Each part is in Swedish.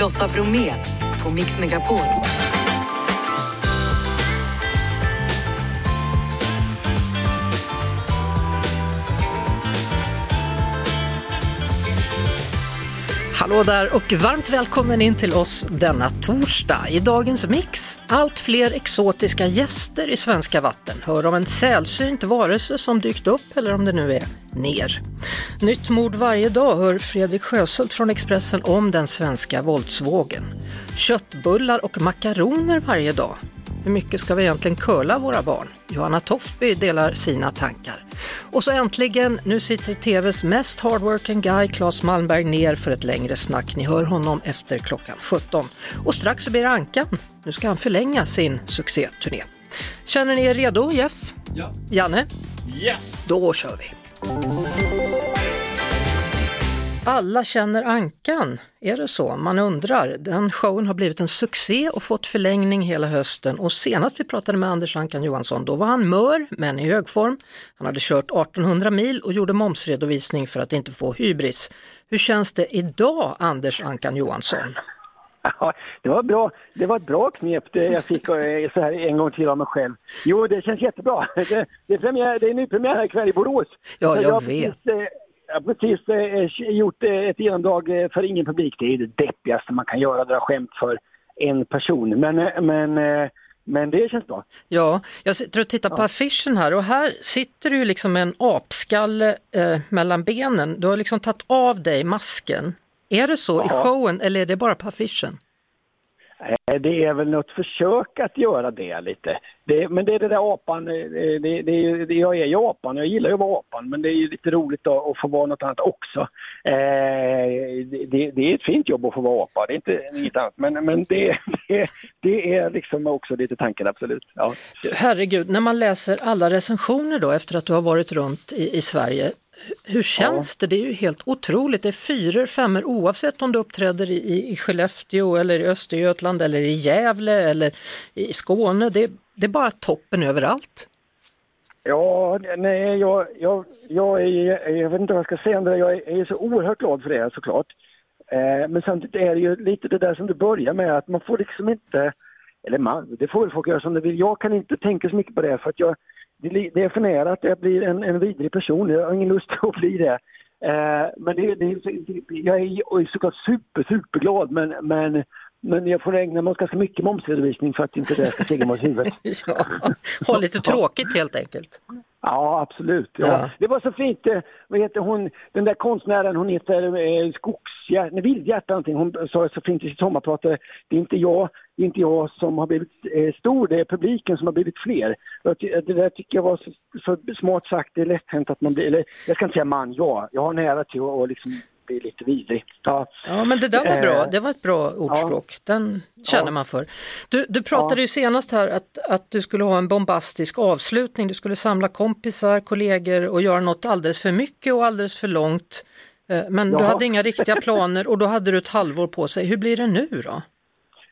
Lotta Bromé på Mix Megapol. Hallå där och varmt välkommen in till oss denna torsdag. I dagens mix, allt fler exotiska gäster i svenska vatten. Hör om en sällsynt varelse som dykt upp eller om det nu är ner. Nytt mord varje dag hör Fredrik Sjöshult från Expressen om den svenska våldsvågen. Köttbullar och makaroner varje dag. Hur mycket ska vi egentligen curla våra barn? Johanna Toftby delar sina tankar. Och så äntligen, nu sitter TVs mest hardworking guy, Claes Malmberg, ner för ett längre snack. Ni hör honom efter klockan 17. Och strax så blir det Ankan. Nu ska han förlänga sin succéturné. Känner ni er redo, Jeff? Ja. Janne? Yes! Då kör vi! Alla känner Ankan, är det så? Man undrar. Den showen har blivit en succé och fått förlängning hela hösten och senast vi pratade med Anders Ankan Johansson då var han mör men i hög form. Han hade kört 1800 mil och gjorde momsredovisning för att inte få hybris. Hur känns det idag Anders Ankan Johansson? Ja, det var bra. Det var ett bra knep det jag fick eh, så här en gång till av mig själv. Jo, det känns jättebra. Det, det är, premiär, det är nypremiär här ikväll i Borås. Ja, jag har vet. Precis, jag har precis eh, gjort eh, ett genomdrag eh, för ingen publik. Det är det deppigaste man kan göra, dra skämt för en person. Men, eh, men, eh, men det känns bra. Ja, jag sitter och tittar på affischen här och här sitter du ju liksom med en apskalle eh, mellan benen. Du har liksom tagit av dig masken. Är det så i Ja. showen eller är det bara på affischen? Eh, det är väl något försök att göra det lite. Det, men det är det där apan, eh, det, det, det, jag är ju apan, jag gillar ju att vara apan, men det är ju lite roligt att få vara något annat också. Eh, det, det, är ett fint jobb att få vara apa, det är inte inget annat, men, men det, det, det är liksom också lite tanken, absolut. Ja. Herregud, när man läser alla recensioner då efter att du har varit runt i, i Sverige, hur känns det? Det är ju helt otroligt. Det är fyror, femmor oavsett om du uppträder i, i, Skellefteå eller i Östergötland eller i Gävle eller i Skåne. Det, det är bara toppen överallt. Ja, nej, jag, jag, jag, är, jag vet inte vad jag ska säga om det. Jag är, är så oerhört glad för det såklart. Eh, men samtidigt är det ju lite det där som du börjar med att man får liksom inte, eller man, det får väl folk göra som de vill. Jag kan inte tänka så mycket på det för att jag, det, är det är för nära att jag blir en, en vidrig person. Jag har ingen lust att bli det. Eh, men det, det, jag är såklart super, superglad men, men, men jag får ägna mig åt ganska mycket momsredovisning för att inte det ska stiga mig åt huvudet. Ja, ha lite tråkigt helt enkelt. Ja, absolut. Ja. Ja. Det var så fint. eh, Vad heter hon, den där konstnären, hon heter eh, Skogshjärta, nej, Vildhjärta någonting. Hon sa så fint i sitt sommarprat. Det är inte jag, det är inte jag som har blivit eh, stor, det är publiken som har blivit fler. Jag Det där tycker jag var så, så smart sagt. Det är lätt hänt att man blir, eller jag ska inte säga man, ja. Jag har nära till att och liksom bli lite vidrig. Ja. Ja, men det där var Eh, bra. Det var ett bra ordspråk. Den känner Ja. man för. Du, du pratade ju senast här att, att du skulle ha en bombastisk avslutning. Du skulle samla kompisar, kollegor och göra något alldeles för mycket och alldeles för långt. Eh, Men du Ja. hade inga riktiga planer och då hade du ett halvår på sig. Hur blir det nu då?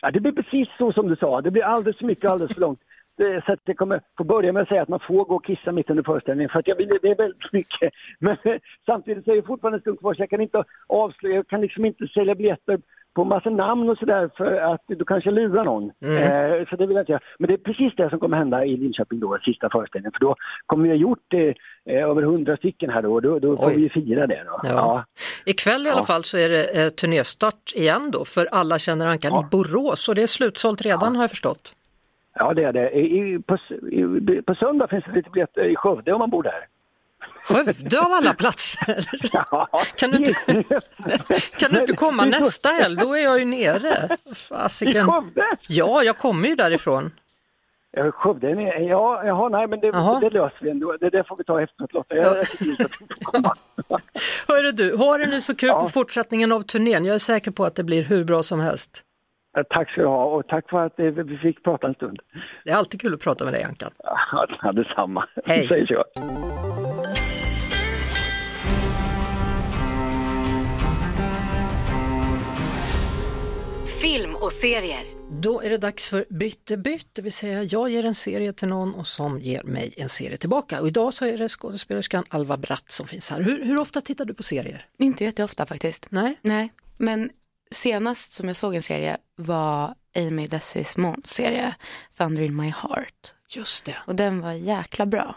Ja, det blir precis så som du sa. Det blir alldeles för mycket och alldeles för långt. Det, så att jag kommer få börja med att säga att man får gå och kissa mitt under föreställningen för att jag vill, det är väldigt mycket. Men eh, samtidigt så är det fortfarande en stund kvar så jag kan inte avslöja, jag kan liksom inte sälja biljetter på massa namn och sådär för att då kanske jag lurar någon. Eh, så det vill jag inte göra. Men det är precis det som kommer hända i Linköping då, sista föreställningen. För då kommer vi ha gjort eh, eh, över hundra stycken här då och då, då får Oj. vi ju fira det då. Ja. Ikväll i alla Ja. fall så är det eh, turnéstart igen då för Alla känner Ankan Ja. i Borås och det är slutsålt redan har jag förstått. Ja, det är det. I, i, på, i, på söndag finns det lite biljetter i Skövde om man bor där. Skövde av alla platser! Ja. Kan du inte, kan du inte komma Det nästa helg? Då är jag ju nere. I Fasiken. Skövde? Ja, jag kommer ju därifrån. Skövde? Ja, jaha, nej men det, det löser vi ändå. Det där får vi ta efteråt Lotta. Jag, Ja. jag. Hörru du, har det nu så kul Ja. på fortsättningen av turnén. Jag är säker på att det blir hur bra som helst. Ja, Tack ska du ha och tack för att eh, vi fick prata en stund. Det är alltid kul att prata med dig Ankan. Ja, detsamma. Hej. Säger så. Film och serier. Då är det dags för bytte bytt, det vill säga jag ger en serie till någon och som ger mig en serie tillbaka. Och idag så är det skådespelerskan Alva Bratt som finns här. Hur, hur ofta tittar du på serier? Inte jätteofta faktiskt. Nej? Nej, men senast som jag såg en serie var Amy Desimons serie Thunder in my heart. Just det. Och den var jäkla bra.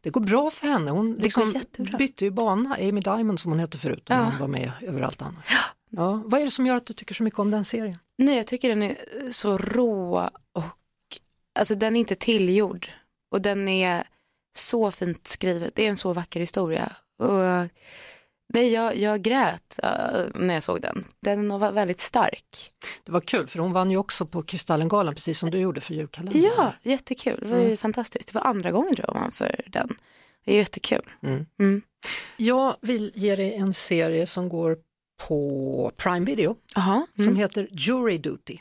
Det går bra för henne. Hon liksom bytte ju bana, Amy Diamond som hon hette förut, och Ja. hon var med överallt annars. Ja. Vad är det som gör att du tycker så mycket om den serien? Nej, jag tycker den är så rå och alltså den är inte tillgjord. Och den är så fint skrivet. Det är en så vacker historia. Och, nej, jag, jag grät eh, när jag såg den. Den var väldigt stark. Det var kul för hon vann ju också på Kristallengalan precis som du gjorde för julkalendern. Ja, jättekul. Det var ju fantastiskt. Det var andra gången tror jag man för den. Det är jättekul. Mm. Mm. Jag vill ge dig en serie som går på Prime Video Jaha. som Mm. heter Jury Duty,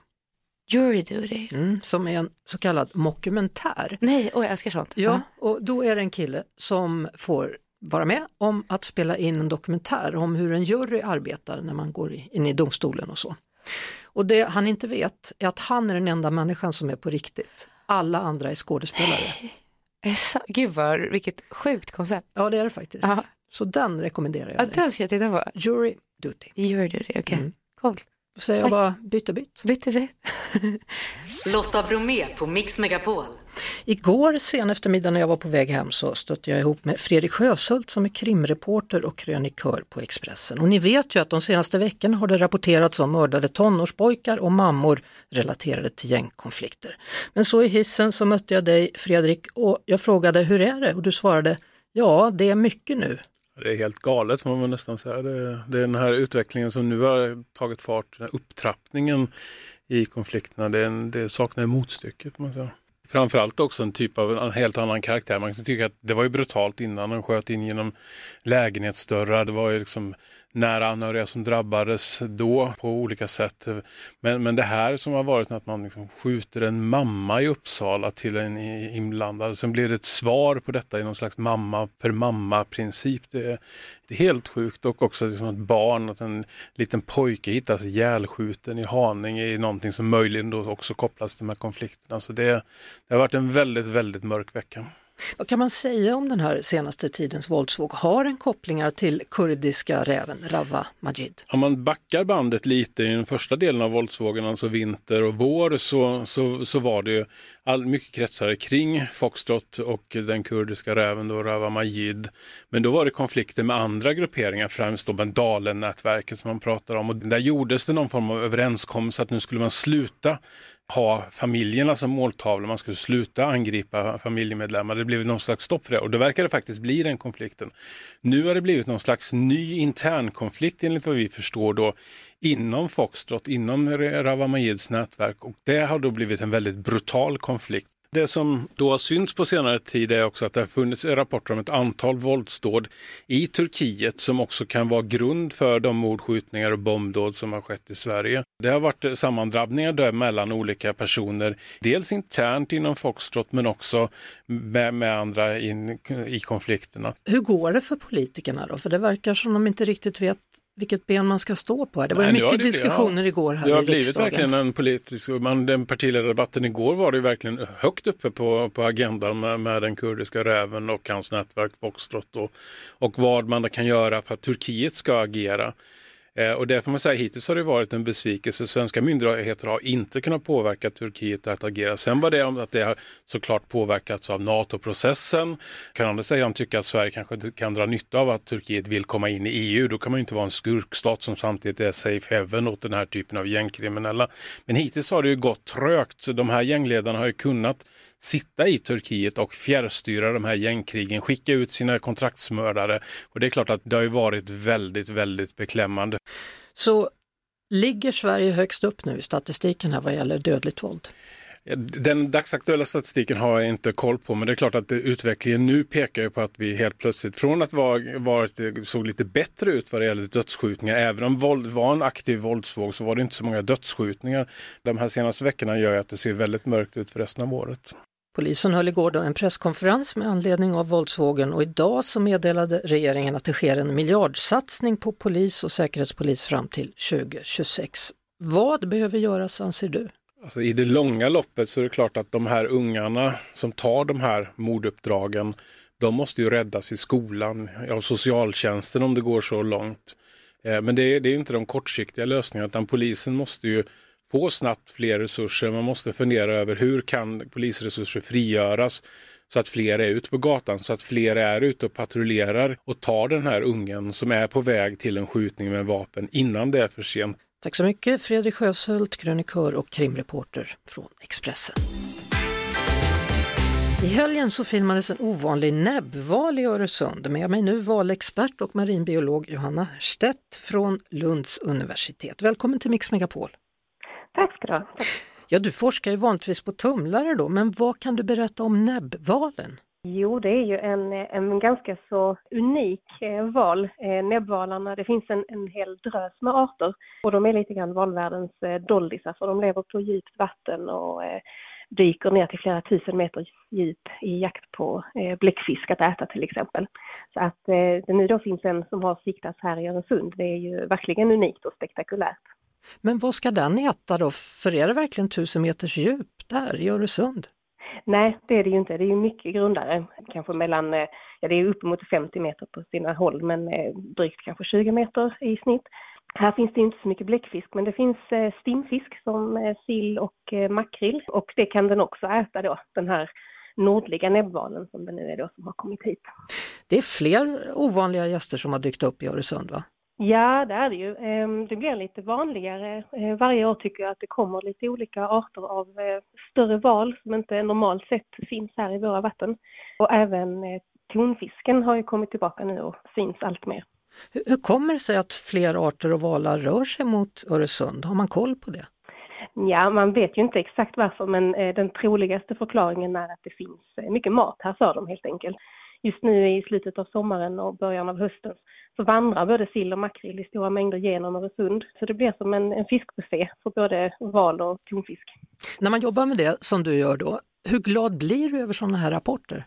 Jury duty. mm, som är en så kallad mockumentär. Nej, oj, jag älskar sånt. Ja, och då är det en kille som får vara med om att spela in en dokumentär om hur en jury arbetar när man går in i domstolen och så. Och det han inte vet är att han är den enda människan som är på riktigt. Alla andra är skådespelare. Är? Gud vad, vilket sjukt koncept. Ja det är det faktiskt. Ja. Så den rekommenderar Ja, jag dig. den ska jag titta på. Jury Duty. Jury duty, okej. Mm. Cool. Då säger jag Tack. bara bytte bytt. Bytte vi? Lotta Bromé på Mix Megapol. Igår sen eftermiddag när jag var på väg hem så stötte jag ihop med Fredrik Sjöshult som är krimreporter och krönikör på Expressen. Och ni vet ju att de senaste veckorna har det rapporterats om mördade tonårspojkar och mammor relaterade till gängkonflikter. Men så i hissen så mötte jag dig Fredrik och jag frågade hur är det? Och du svarade ja, det är mycket nu. Det är helt galet får man nästan säga. Det, det är den här utvecklingen som nu har tagit fart, den här upptrappningen i konflikterna, det, är en, det saknar motstycke får man säga. Framförallt också en typ av en helt annan karaktär. Man kan tycka att det var ju brutalt innan, de sköt in genom lägenhetsdörrar. Det var ju liksom nära anhöriga som drabbades då på olika sätt. Men, men det här som har varit att man liksom skjuter en mamma i Uppsala till en inblandad. Sen blir det ett svar på detta i någon slags mamma för mamma-princip. Det, är- det är helt sjukt och också liksom att barn, att en liten pojke hittas ihjälskjuten i Haninge i någonting som möjligen då också kopplas till de här konflikterna. Så det, det har varit en väldigt, väldigt mörk vecka. Vad kan man säga om den här senaste tidens våldsvåg? Har den kopplingar till kurdiska räven Rawa Majid? Om man backar bandet lite i den första delen av våldsvågen, alltså vinter och vår, så, så, så var det ju all, mycket kretsare kring Foxtrot och den kurdiska räven då, Rawa Majid. Men då var det konflikter med andra grupperingar, främst då Dalen-nätverket som man pratar om. Och där gjordes det någon form av överenskommelse att nu skulle man sluta ha familjerna som måltavla, man skulle sluta angripa familjemedlemmar. Det blev någon slags stopp för det och då verkar det faktiskt bli den konflikten. Nu har det blivit någon slags ny internkonflikt enligt vad vi förstår då inom Foxtrot, inom Rawa Majids nätverk och det har då blivit en väldigt brutal konflikt. Det som då har synts på senare tid är också att det har funnits rapporter om ett antal våldsdåd i Turkiet som också kan vara grund för de mordskjutningar och bombdåd som har skett i Sverige. Det har varit sammandrabbningar där mellan olika personer, dels internt inom Foxtrot men också med, med andra in, i konflikterna. Hur går det för politikerna då? För det verkar som de inte riktigt vet vilket ben man ska stå på. Det var Nej, mycket det- diskussioner igår här Det har i blivit riksdagen. verkligen en politisk, man, den partiledardebatten igår var det verkligen högt uppe på, på agendan med, med den kurdiska räven och hans nätverk Foxtrot och, och vad man kan göra för att Turkiet ska agera. Eh, och det får man säga, hittills har det varit en besvikelse. Svenska myndigheter har inte kunnat påverka Turkiet att agera. Sen var det om att det har såklart påverkats av NATO-processen. Kan andra sidan tycka att Sverige kanske kan dra nytta av att Turkiet vill komma in i EU. Då kan man ju inte vara en skurkstat som samtidigt är safe heaven åt den här typen av gängkriminella. Men hittills har det ju gått trögt. De här gängledarna har ju kunnat sitta i Turkiet och fjärrstyra de här gängkrigen, skicka ut sina kontraktsmördare. Och det är klart att det har ju varit väldigt, väldigt beklämmande. Så ligger Sverige högst upp nu i statistiken här vad gäller dödligt våld? Den dagsaktuella statistiken har jag inte koll på, men det är klart att utvecklingen nu pekar på att vi helt plötsligt, från att vara, varit, det såg lite bättre ut vad det gäller dödsskjutningar, även om våld var en aktiv våldsvåg så var det inte så många dödsskjutningar. De här senaste veckorna gör att det ser väldigt mörkt ut för resten av året. Polisen höll igår då en presskonferens med anledning av våldsvågen och idag så meddelade regeringen att det sker en miljardsatsning på polis och säkerhetspolis fram till 2026. Vad behöver göras anser du? Alltså, I det långa loppet så är det klart att de här ungarna som tar de här morduppdragen, de måste ju räddas i skolan, av socialtjänsten om det går så långt. Eh, men det är, det är inte de kortsiktiga lösningarna utan polisen måste ju få snabbt fler resurser. Man måste fundera över hur kan polisresurser frigöras så att fler är ute på gatan, så att fler är ute och patrullerar och tar den här ungen som är på väg till en skjutning med vapen innan det är för sent. Tack så mycket Fredrik Sjöshult, krönikör och krimreporter från Expressen. I helgen så filmades en ovanlig näbbval i Öresund. Med mig nu valexpert och marinbiolog Johanna Stett från Lunds universitet. Välkommen till Mix Megapol. Tack ska du ha. Ja, du forskar ju vanligtvis på tumlare då, men vad kan du berätta om näbbvalen? Jo, det är ju en, en ganska så unik eh, val, eh, näbbvalarna. Det finns en, en hel drös med arter och de är lite grann valvärldens eh, doldisar för de lever på djupt vatten och dyker ner till flera tusen meter djup i jakt på eh, bläckfisk att äta till exempel. Så att eh, det nu då finns en som har siktats här i Öresund, det är ju verkligen unikt och spektakulärt. Men vad ska den äta då? För är det verkligen tusen meters djup där i Öresund? Nej, det är det ju inte. Det är ju mycket grundare. Kanske mellan, eh, ja det är uppemot 50 meter på sina håll, men eh, drygt kanske 20 meter i snitt. Här finns det inte så mycket bläckfisk, men det finns eh, stimfisk som sill och makrill och det kan den också äta då, den här nordliga näbbvalen som det nu är då som har kommit hit. Det är fler ovanliga gäster som har dykt upp i Öresund va? Ja, det är det ju. Ehm, det blir lite vanligare. Eh, varje år tycker jag att det kommer lite olika arter av eh, större val som inte normalt sett finns här i våra vatten. Och även eh, tonfisken har ju kommit tillbaka nu och syns allt mer. Hur kommer det sig att fler arter och valar rör sig mot Öresund? Har man koll på det? Ja, man vet ju inte exakt varför men den troligaste förklaringen är att det finns mycket mat här för dem helt enkelt just nu i slutet av sommaren och början av hösten så vandrar både sill och makrill i stora mängder genom Öresund. Så det blir som en, en fiskbuffé för både val och tonfisk. När man jobbar med det som du gör då, hur glad blir du över sådana här rapporter?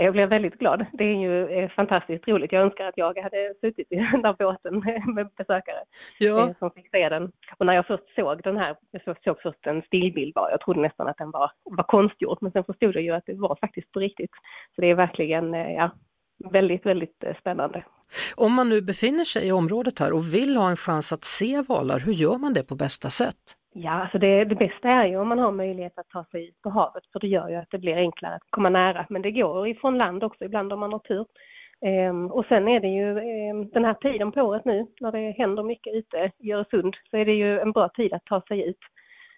Jag blev väldigt glad. Det är ju eh, fantastiskt roligt. Jag önskar att jag hade suttit i den där båten med besökare ja. Eh, som fick se den. Och när jag först såg den här, jag såg först en stillbild bara, jag trodde nästan att den var, var konstgjord, men sen förstod jag ju att det var faktiskt på riktigt. Så det är verkligen, eh, ja, väldigt, väldigt spännande. Om man nu befinner sig i området här och vill ha en chans att se valar, hur gör man det på bästa sätt? Ja, alltså det, det bästa är ju om man har möjlighet att ta sig ut på havet för det gör ju att det blir enklare att komma nära. Men det går ifrån land också ibland om man har tur. Ehm, och sen är det ju ehm, den här tiden på året nu när det händer mycket ute i Öresund så är det ju en bra tid att ta sig ut.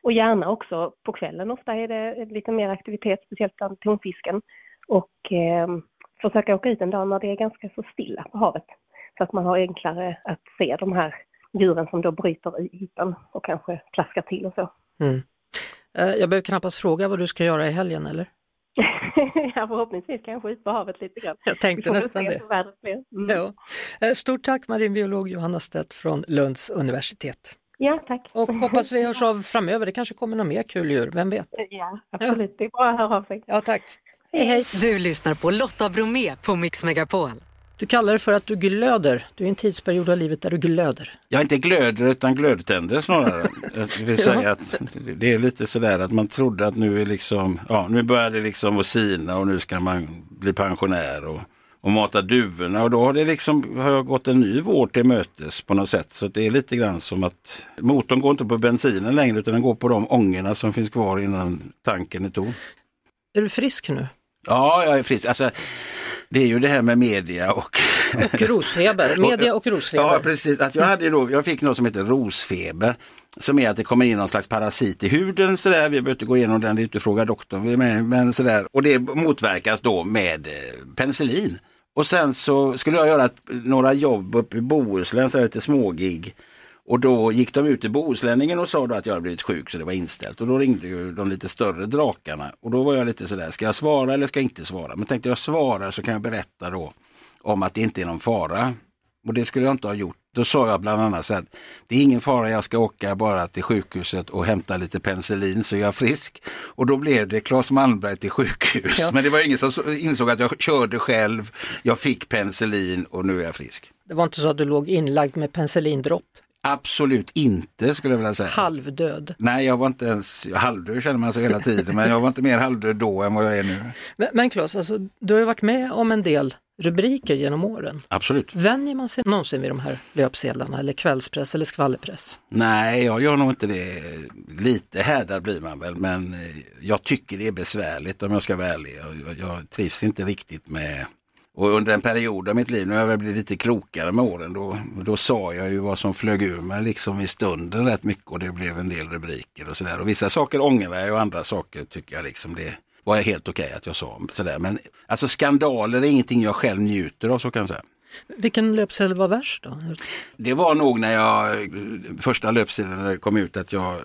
Och gärna också på kvällen. Ofta är det lite mer aktivitet, speciellt bland tonfisken. Och ehm, försöka åka ut en dag när det är ganska så stilla på havet. Så att man har enklare att se de här djuren som då bryter i ytan och kanske plaskar till och så. Mm. Eh, jag behöver knappast fråga vad du ska göra i helgen eller? ja, förhoppningsvis kanske ut på havet lite grann. Jag tänkte nästan det. Mm. Ja. Eh, stort tack marinbiolog Johanna Stedt från Lunds universitet. Ja, tack. Och hoppas vi hörs av framöver. Det kanske kommer något mer kul djur, vem vet? Ja, absolut. Ja. Det är bra att höra av sig. Ja, tack. Hej, hej. Du lyssnar på Lotta Bromé på Mix Megapol. Du kallar det för att du glöder. Du är i en tidsperiod av livet där du glöder. Jag inte glöder utan glödtänder snarare. Jag vill säga att det är lite sådär att man trodde att nu är liksom, ja nu börjar det liksom att sina och nu ska man bli pensionär och, och mata duvorna och då har det liksom, har jag gått en ny vår till mötes på något sätt. Så det är lite grann som att motorn går inte på bensinen längre utan den går på de ångorna som finns kvar innan tanken är tom. Är du frisk nu? Ja, jag är frisk. Alltså, det är ju det här med media och... Och rosfeber, media och rosfeber. Ja, precis. Att jag, hade då, jag fick något som heter rosfeber. Som är att det kommer in någon slags parasit i huden. Sådär. Vi behöver inte gå igenom den, det är inte fråga doktorn. Med, men sådär. Och det motverkas då med eh, penicillin. Och sen så skulle jag göra några jobb uppe i Bohuslän, så lite smågig. Och då gick de ut till Bohuslänningen och sa då att jag hade blivit sjuk så det var inställt. Och då ringde ju de lite större drakarna. Och då var jag lite sådär, ska jag svara eller ska jag inte svara? Men tänkte jag svarar så kan jag berätta då om att det inte är någon fara. Och det skulle jag inte ha gjort. Då sa jag bland annat så att det är ingen fara, jag ska åka bara till sjukhuset och hämta lite penicillin så jag är frisk. Och då blev det Claes Malmberg till sjukhus. Ja. Men det var ingen som insåg att jag körde själv, jag fick penicillin och nu är jag frisk. Det var inte så att du låg inlagd med penicillindropp? Absolut inte skulle jag vilja säga. Halvdöd? Nej, jag var inte ens, halvdöd känner man sig hela tiden, men jag var inte mer halvdöd då än vad jag är nu. Men, men Claes, alltså, du har ju varit med om en del rubriker genom åren. Absolut. Vänjer man sig någonsin vid de här löpsedlarna eller kvällspress eller skvallerpress? Nej, jag gör nog inte det. Lite härdad blir man väl, men eh, jag tycker det är besvärligt om jag ska vara ärlig. Jag, jag, jag trivs inte riktigt med och under en period av mitt liv, nu har jag väl blivit lite klokare med åren, då, då sa jag ju vad som flög ur mig liksom i stunden rätt mycket och det blev en del rubriker och sådär. Och vissa saker ångrar jag och andra saker tycker jag liksom det var helt okej okay att jag sa. Sådär. Men alltså skandaler är ingenting jag själv njuter av så kan jag säga. Vilken löpsedel var värst då? Det var nog när jag, första löpsedeln kom ut att jag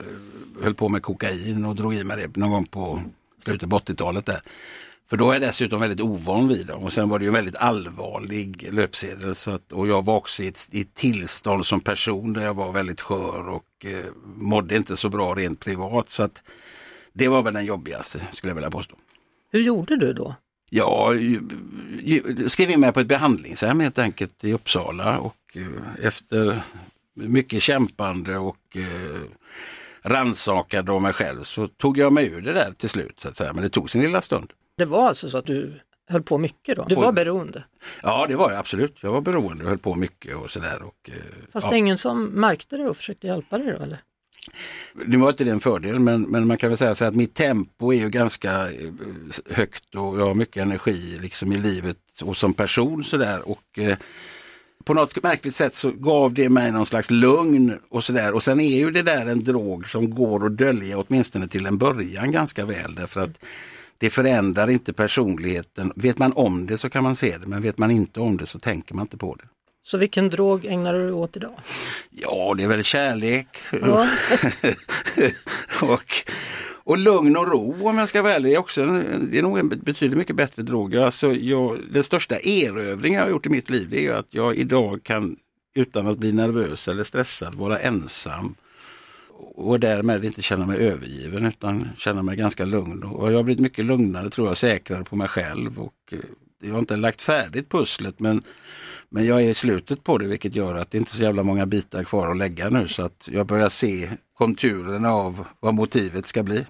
höll på med kokain och drog i mig det någon gång på slutet på 80-talet där. För då är jag dessutom väldigt ovan vid dem och sen var det ju en väldigt allvarlig löpsedel. Så att, och jag var också i ett, i ett tillstånd som person där jag var väldigt skör och eh, mådde inte så bra rent privat. Så att det var väl den jobbigaste skulle jag vilja påstå. Hur gjorde du då? Ja, skrev in mig på ett behandlingshem helt enkelt i Uppsala och eh, efter mycket kämpande och eh, rannsakade av mig själv så tog jag mig ur det där till slut. Så att säga. Men det tog sin lilla stund. Det var alltså så att du höll på mycket då? Du var beroende? Ja det var jag absolut. Jag var beroende och höll på mycket och sådär. Och, eh, Fast ja. det är ingen som märkte det och försökte hjälpa dig då eller? Nu var inte det en fördel men, men man kan väl säga så att mitt tempo är ju ganska eh, högt och jag har mycket energi liksom i livet och som person sådär. Och, eh, på något märkligt sätt så gav det mig någon slags lugn och sådär. Och sen är ju det där en drog som går att dölja åtminstone till en början ganska väl därför att det förändrar inte personligheten. Vet man om det så kan man se det, men vet man inte om det så tänker man inte på det. Så vilken drog ägnar du dig åt idag? Ja, det är väl kärlek. Ja. och, och lugn och ro om jag ska vara ärlig. Också, det är nog en betydligt mycket bättre drog. Alltså, jag, den största erövringen jag har gjort i mitt liv det är att jag idag kan utan att bli nervös eller stressad vara ensam och därmed inte känna mig övergiven utan känna mig ganska lugn. Och jag har blivit mycket lugnare, tror jag, säkrare på mig själv. Och eh, jag har inte lagt färdigt pusslet men, men jag är i slutet på det vilket gör att det inte är så jävla många bitar kvar att lägga nu så att jag börjar se konturerna av vad motivet ska bli.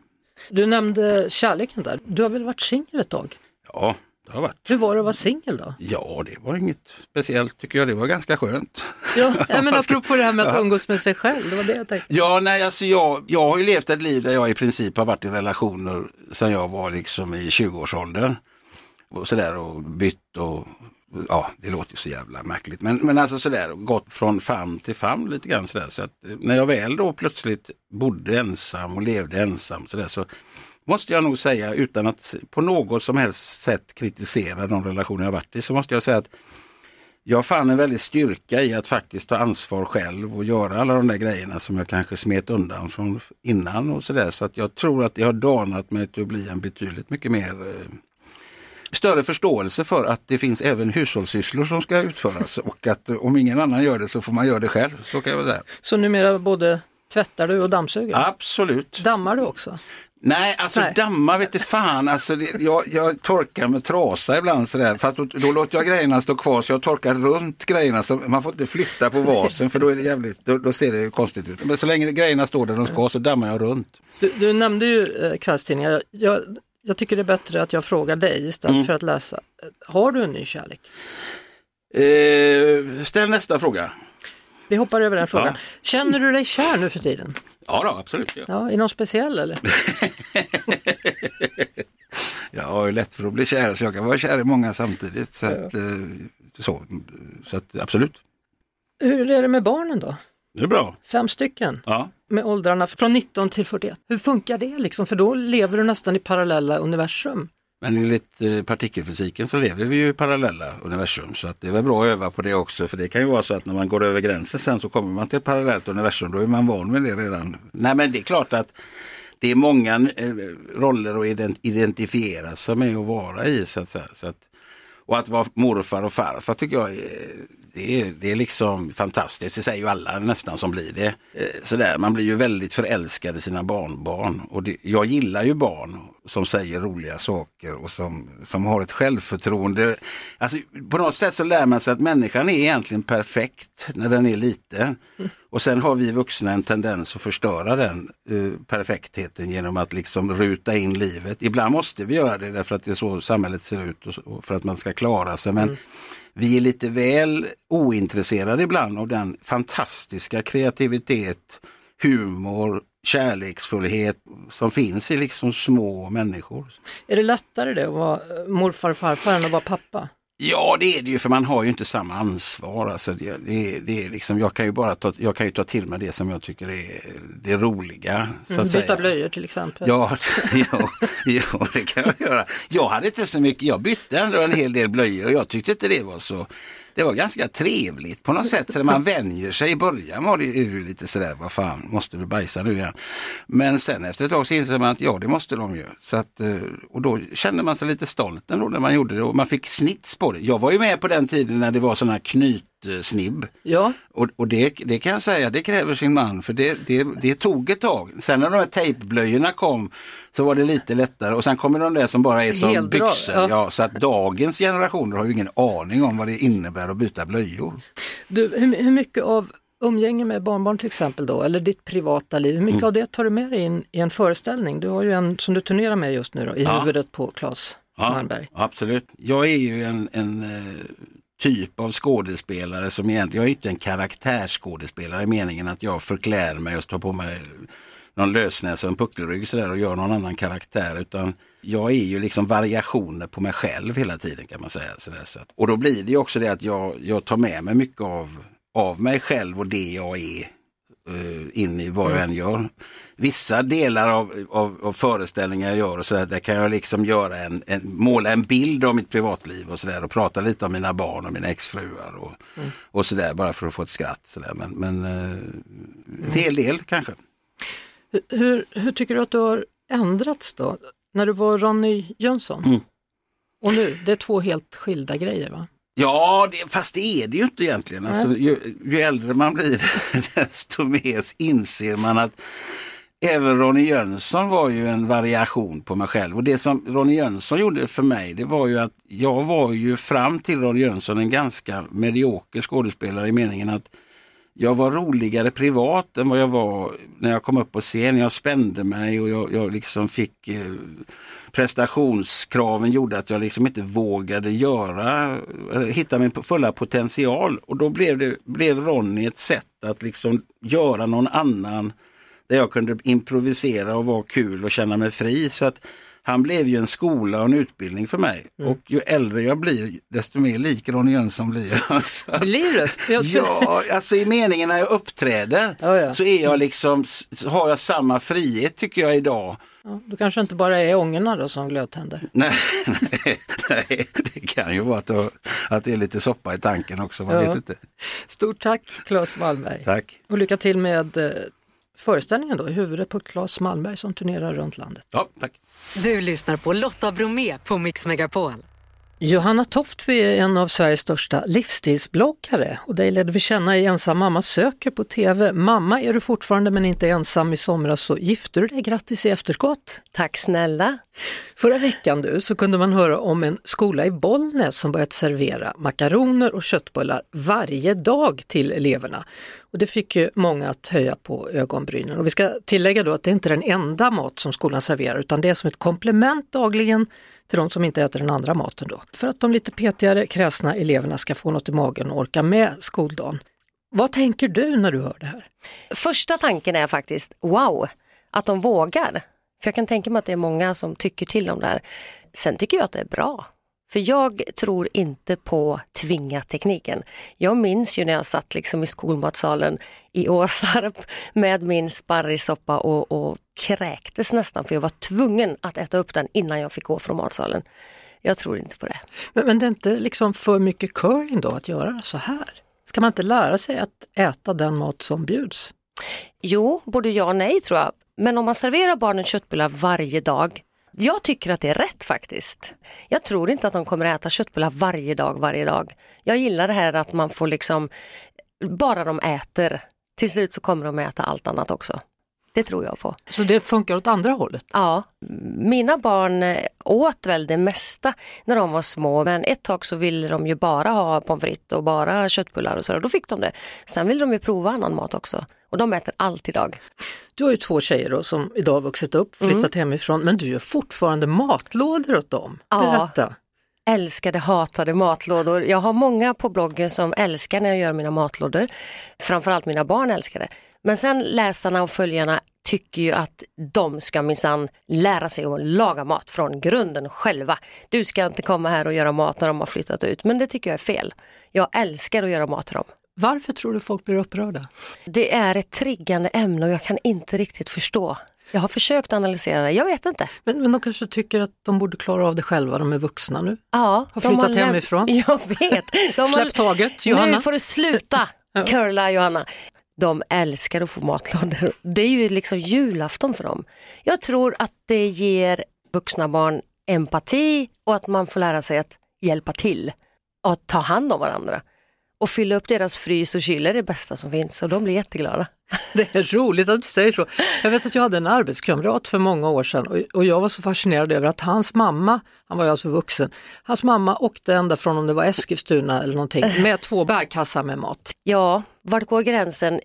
Du nämnde kärleken där. Du har väl varit singel ett tag? Ja, det har varit. Hur var det att vara singel då? Ja, det var inget speciellt tycker jag. Det var ganska skönt. Ja, men apropå det här med att umgås med sig själv, det var det jag tänkte. Ja, nej, alltså jag, jag har ju levt ett liv där jag i princip har varit i relationer sedan jag var liksom i 20-årsåldern. Och sådär och bytt och ja, det låter ju så jävla märkligt. Men, men alltså sådär, gått från famn till famn lite grann sådär. Så att när jag väl då plötsligt bodde ensam och levde ensam sådär så måste jag nog säga utan att på något som helst sätt kritisera de relationer jag varit i så måste jag säga att jag fann en väldig styrka i att faktiskt ta ansvar själv och göra alla de där grejerna som jag kanske smet undan från innan och sådär. Så att jag tror att det har danat mig till att bli en betydligt mycket mer eh, större förståelse för att det finns även hushållssysslor som ska utföras och att om ingen annan gör det så får man göra det själv. Så kan jag säga. Så numera både tvättar du och dammsuger? Absolut. Dammar du också? Nej, alltså Nej. damma vet fan. Alltså, det, jag, jag torkar med trasa ibland sådär. Fast då, då, låter jag grejerna stå kvar så jag torkar runt grejerna. Så man får inte flytta på vasen för då är det jävligt, då, då ser det konstigt ut. Men så länge grejerna står där de ska så dammar jag runt. Du, du nämnde ju eh, kvällstidningar. Jag, jag tycker det är bättre att jag frågar dig istället mm. för att läsa. Har du en ny kärlek? Eh, ställ nästa fråga. Vi hoppar över den frågan. Ja. Känner du dig kär nu för tiden? Ja, då, absolut. Ja. Ja, I någon speciell eller? jag har lätt för att bli kär så jag kan vara kär i många samtidigt. Så, att, ja. Eh, så, så att, absolut. Hur är det med barnen då? Det är bra. Fem stycken? Ja. Med åldrarna från 19 till 41. Hur funkar det liksom? För då lever du nästan i parallella universum. Men enligt eh, partikelfysiken så lever vi ju i parallella universum så att det är väl bra att öva på det också för det kan ju vara så att när man går över gränsen sen så kommer man till ett parallellt universum, då är man van vid det redan. Nej men det är klart att det är många eh, roller att identifiera sig med och vara i så att säga. Så att, och att vara morfar och farfar tycker jag är, det är, det är liksom fantastiskt, det säger ju alla nästan som blir det. Sådär, man blir ju väldigt förälskad i sina barnbarn. Och det, jag gillar ju barn som säger roliga saker och som, som har ett självförtroende. Alltså, på något sätt så lär man sig att människan är egentligen perfekt när den är liten. Och sen har vi vuxna en tendens att förstöra den uh, perfektheten genom att liksom ruta in livet. Ibland måste vi göra det därför att det är så samhället ser ut och, och för att man ska klara sig. Men mm. vi är lite väl ointresserade ibland av den fantastiska kreativitet, humor, kärleksfullhet som finns i liksom små människor. Är det lättare det att vara morfar och farfar än att vara pappa? Ja det är det ju för man har ju inte samma ansvar. Alltså det, det, det är liksom, jag kan ju bara ta, jag kan ju ta till mig det som jag tycker är det roliga. Så mm, byta blöjor till exempel. Ja, ja, ja, det kan jag göra. Jag hade inte så mycket, jag bytte ändå en hel del blöjor och jag tyckte inte det var så det var ganska trevligt på något sätt. Så man vänjer sig. I början var det ju lite sådär, vad fan, måste du bajsa nu igen? Men sen efter ett tag så inser man att ja, det måste de ju. Så att, eh, och då kände man sig lite stolt ändå när man gjorde det och man fick snitts på det. Jag var ju med på den tiden när det var sådana knyt snibb. Ja. Och, och det, det, kan jag säga, det kräver sin man för det, det, det tog ett tag. Sen när de här tejpblöjorna kom så var det lite lättare och sen kommer de där som bara är som Helt byxor. Ja. ja. så att dagens generationer har ju ingen aning om vad det innebär att byta blöjor. Du, hur, hur mycket av umgänge med barnbarn till exempel då, eller ditt privata liv, hur mycket mm. av det tar du med dig in, i en föreställning? Du har ju en som du turnerar med just nu då, i ja. huvudet på Claes ja, Malmberg. Absolut. Jag är ju en, en eh, typ av skådespelare som egentligen, jag är inte en karaktärsskådespelare i meningen att jag förklär mig och tar på mig någon lösnäsa och en puckelrygg sådär och gör någon annan karaktär utan jag är ju liksom variationer på mig själv hela tiden kan man säga. Sådär, så att, och då blir det också det att jag, jag tar med mig mycket av, av mig själv och det jag är uh, in i vad jag än gör. Vissa delar av, av, av föreställningar jag gör och så där, där kan jag liksom göra en, en, måla en bild av mitt privatliv och sådär och prata lite om mina barn och mina exfruar och, mm. och sådär bara för att få ett skratt. Så där. Men, men uh, en hel del kanske. Hur, hur tycker du att du har ändrats då? När du var Ronny Jönsson mm. och nu, det är två helt skilda grejer va? Ja, det, fast det är det ju inte egentligen. Alltså, ju, ju äldre man blir desto mer inser man att även Ronny Jönsson var ju en variation på mig själv. Och det som Ronny Jönsson gjorde för mig, det var ju att jag var ju fram till Ronny Jönsson en ganska medioker skådespelare i meningen att jag var roligare privat än vad jag var när jag kom upp på scen. Jag spände mig och jag, jag liksom fick eh, prestationskraven gjorde att jag liksom inte vågade göra, eh, hitta min fulla potential. Och då blev, det, blev Ronny ett sätt att liksom göra någon annan där jag kunde improvisera och vara kul och känna mig fri. Så att han blev ju en skola och en utbildning för mig. Mm. Och ju äldre jag blir, desto mer lik Ronny Jönsson blir jag. Alltså. Blir du? Ja, alltså i meningen när jag uppträder oh, ja. så är jag liksom, har jag samma frihet tycker jag idag. Ja, du kanske inte bara är ångorna då som glödtänder? Nej, nej, nej, det kan ju vara att, att det är lite soppa i tanken också, man ja. vet inte. Stort tack Claes Wallberg. Tack. Och lycka till med eh, föreställningen då, i huvudet på Claes Malmberg som turnerar runt landet. Ja, tack. Du lyssnar på Lotta Bromé på Mix Megapol. Johanna Toftby är en av Sveriges största livsstilsbloggare och dig lärde vi känna i Ensam mamma söker på TV. Mamma är du fortfarande men inte ensam i somras så gifte du dig, grattis i efterskott! Tack snälla! Förra veckan du så kunde man höra om en skola i Bollnäs som börjat servera makaroner och köttbullar varje dag till eleverna. Och det fick ju många att höja på ögonbrynen. Och vi ska tillägga då att det inte är den enda mat som skolan serverar utan det är som ett komplement dagligen till de som inte äter den andra maten då. För att de lite petigare, kräsna eleverna ska få något i magen och orka med skoldagen. Vad tänker du när du hör det här? Första tanken är faktiskt wow, att de vågar. För jag kan tänka mig att det är många som tycker till om det här. Sen tycker jag att det är bra. För jag tror inte på tvinga-tekniken. Jag minns ju när jag satt liksom i skolmatsalen i Åsarp med min sparrissoppa och, och kräktes nästan för jag var tvungen att äta upp den innan jag fick gå från matsalen. Jag tror inte på det. Men, men det är inte liksom för mycket curling då att göra så här? Ska man inte lära sig att äta den mat som bjuds? Jo, både ja och nej tror jag. Men om man serverar barnen köttbullar varje dag jag tycker att det är rätt faktiskt. Jag tror inte att de kommer att äta köttbullar varje dag, varje dag. Jag gillar det här att man får liksom, bara de äter, till slut så kommer de att äta allt annat också. Det tror jag på. Så det funkar åt andra hållet? Ja, mina barn eh, åt väl det mesta när de var små men ett tag så ville de ju bara ha pommes frites och bara köttbullar och så. Då fick de det. Sen ville de ju prova annan mat också och de äter allt idag. Du har ju två tjejer då, som idag har vuxit upp, flyttat Mm. hemifrån, men du gör fortfarande matlådor åt dem. Ja. Berätta. älskade, hatade matlådor. Jag har många på bloggen som älskar när jag gör mina matlådor. Framförallt mina barn älskar det. Men sen läsarna och följarna tycker ju att de ska minsann lära sig att laga mat från grunden själva. Du ska inte komma här och göra mat när de har flyttat ut. Men det tycker jag är fel. Jag älskar att göra mat till dem. Varför tror du folk blir upprörda? Det är ett triggande ämne och jag kan inte riktigt förstå. Jag har försökt analysera det, jag vet inte. Men, men de kanske tycker att de borde klara av det själva, de är vuxna nu. Ja, Har flyttat läm- hemifrån. Jag vet. De har- Släpp taget, Johanna. Nu får du sluta curla Johanna. De älskar att få matlådor. Det är ju liksom julafton för dem. Jag tror att det ger vuxna barn empati och att man får lära sig att hjälpa till och att ta hand om varandra. Och fylla upp deras frys och kyl är det bästa som finns och de blir jätteglada. Det är roligt att du säger så. Jag vet att jag hade en arbetskamrat för många år sedan och, jag var så fascinerad över att hans mamma, han var ju alltså vuxen, hans mamma åkte ända från om det var Eskilstuna eller någonting med två bärkassar med mat. Ja, vart går gränsen?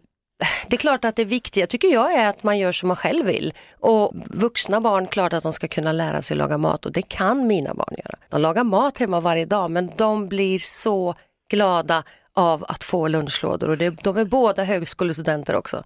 Det är klart att det viktiga tycker jag är att man gör som man själv vill. Och vuxna barn, klart att de ska kunna lära sig laga mat och det kan mina barn göra. De lagar mat hemma varje dag men de blir så glada av att få lunchlådor och det, de är båda högskolestudenter också.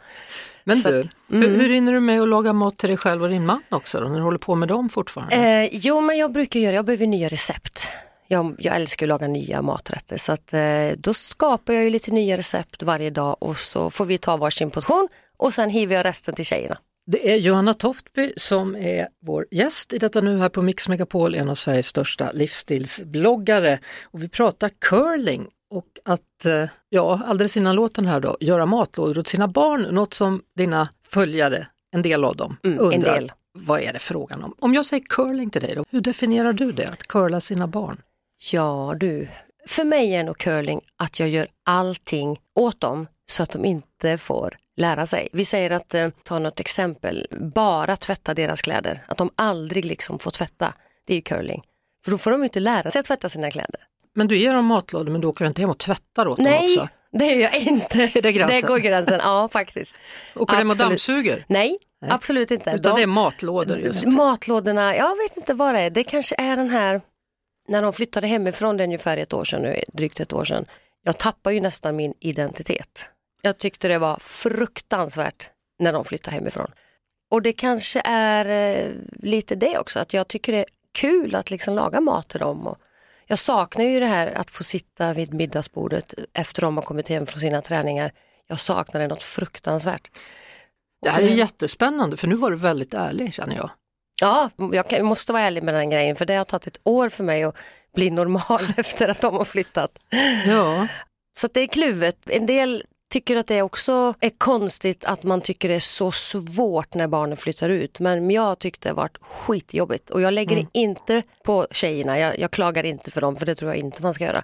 Men Så du, att- mm. hur, hur hinner du med att laga mat till dig själv och din man också då, när du håller på med dem fortfarande? Eh, jo, men jag brukar göra, jag behöver nya recept. Jag, jag älskar att laga nya maträtter så att, eh, då skapar jag ju lite nya recept varje dag och så får vi ta varsin portion och sen hiver jag resten till tjejerna. Det är Johanna Toftby som är vår gäst i detta nu här på Mix Megapol, en av Sveriges största livsstilsbloggare. Och vi pratar curling och att, eh, ja, alldeles innan låten här då, göra matlådor åt sina barn, något som dina följare, en del av dem, Mm, undrar. Vad är det frågan om? Om jag säger curling till dig då, hur definierar du det, att curla sina barn? Ja du, för mig är nog curling att jag gör allting åt dem så att de inte får lära sig. Vi säger att, eh, ta något exempel, bara tvätta deras kläder, att de aldrig liksom får tvätta, det är curling. För då får de inte lära sig att tvätta sina kläder. Men du ger dem matlådor men du åker inte hem och tvättar åt dem Nej, också? det gör jag inte. Det gränsen? går gränsen, ja faktiskt. Du hem och dammsuger? Nej, absolut inte. Utan De- det är matlådor just. Matlådorna, jag vet inte vad det är. Det kanske är den här, när de flyttade hemifrån, det är ungefär ett år sedan nu, drygt ett år sedan. Jag tappar ju nästan min identitet. Jag tyckte det var fruktansvärt när de flyttade hemifrån. Och det kanske är eh, lite det också, att jag tycker det är kul att liksom laga mat till dem. Och jag saknar ju det här att få sitta vid middagsbordet efter de har kommit hem från sina träningar. Jag saknar det något fruktansvärt. Det här är jättespännande för nu var du väldigt ärlig känner jag. Ja, jag, kan, jag måste vara ärlig med den grejen för det har tagit ett år för mig att bli normal efter att de har flyttat. Ja. Så det är kluvet. En del tycker att det också är konstigt att man tycker det är så svårt när barnen flyttar ut. Men jag tyckte det varit skitjobbigt och jag lägger det inte på tjejerna. Jag, jag klagar inte för dem för det tror jag inte man ska göra.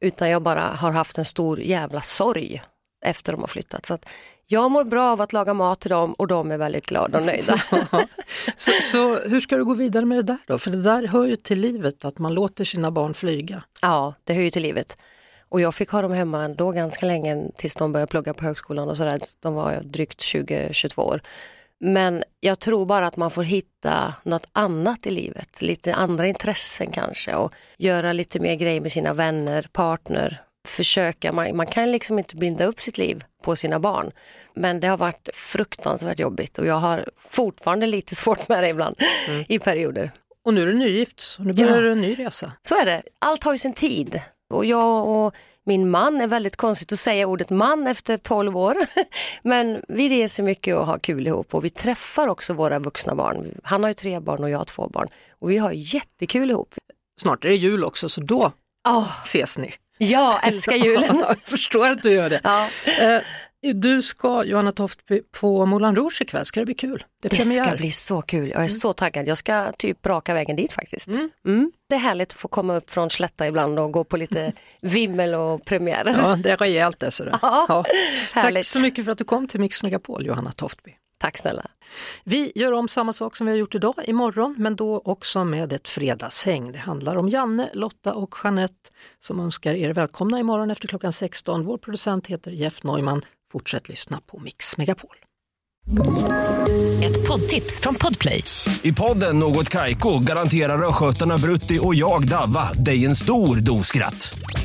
Utan jag bara har haft en stor jävla sorg efter de har flyttat. Så att jag mår bra av att laga mat till dem och de är väldigt glada och nöjda. Så, så hur ska du gå vidare med det där då? För det där hör ju till livet, att man låter sina barn flyga. Ja, det hör ju till livet. Och jag fick ha dem hemma då ganska länge tills de började plugga på högskolan och sådär. De var drygt 20-22 år. Men jag tror bara att man får hitta något annat i livet, lite andra intressen kanske och göra lite mer grejer med sina vänner, partner. Försöka, man, man kan liksom inte binda upp sitt liv på sina barn. Men det har varit fruktansvärt jobbigt och jag har fortfarande lite svårt med det ibland i perioder. Och nu är du nygift, nu börjar Ja. du en ny resa. Så är det. Allt har ju sin tid. Och jag och min man är väldigt konstigt att säga ordet man efter 12 år. Men vi reser mycket och har kul ihop och vi träffar också våra vuxna barn. Han har ju tre barn och jag har två barn. Och vi har jättekul ihop. Snart är det jul också, så då Oh, ses ni. jag älskar julen. jag förstår att du gör det. ja. Du ska, Johanna Toftby, på Moulin Rouge ikväll, ska det bli kul? Det, det ska bli så kul, jag är så taggad. Jag ska typ raka vägen dit faktiskt. Mm. Mm. Det är härligt att få komma upp från Slätta ibland och gå på lite vimmel och premiärer. Ja, det är rejält det. Sådär. Ja, Ja. Tack så mycket för att du kom till Mix Megapol, Johanna Toftby. Tack snälla. Vi gör om samma sak som vi har gjort idag imorgon, men då också med ett fredagshäng. Det handlar om Janne, Lotta och Jeanette som önskar er välkomna imorgon efter klockan 16. Vår producent heter Jeff Neumann. Fortsätt lyssna på Mix Megapol. Ett poddtips från Podplay. I podden Något Kaiko garanterar östgötarna Brutti och jag, Davva, dig en stor dos skratt.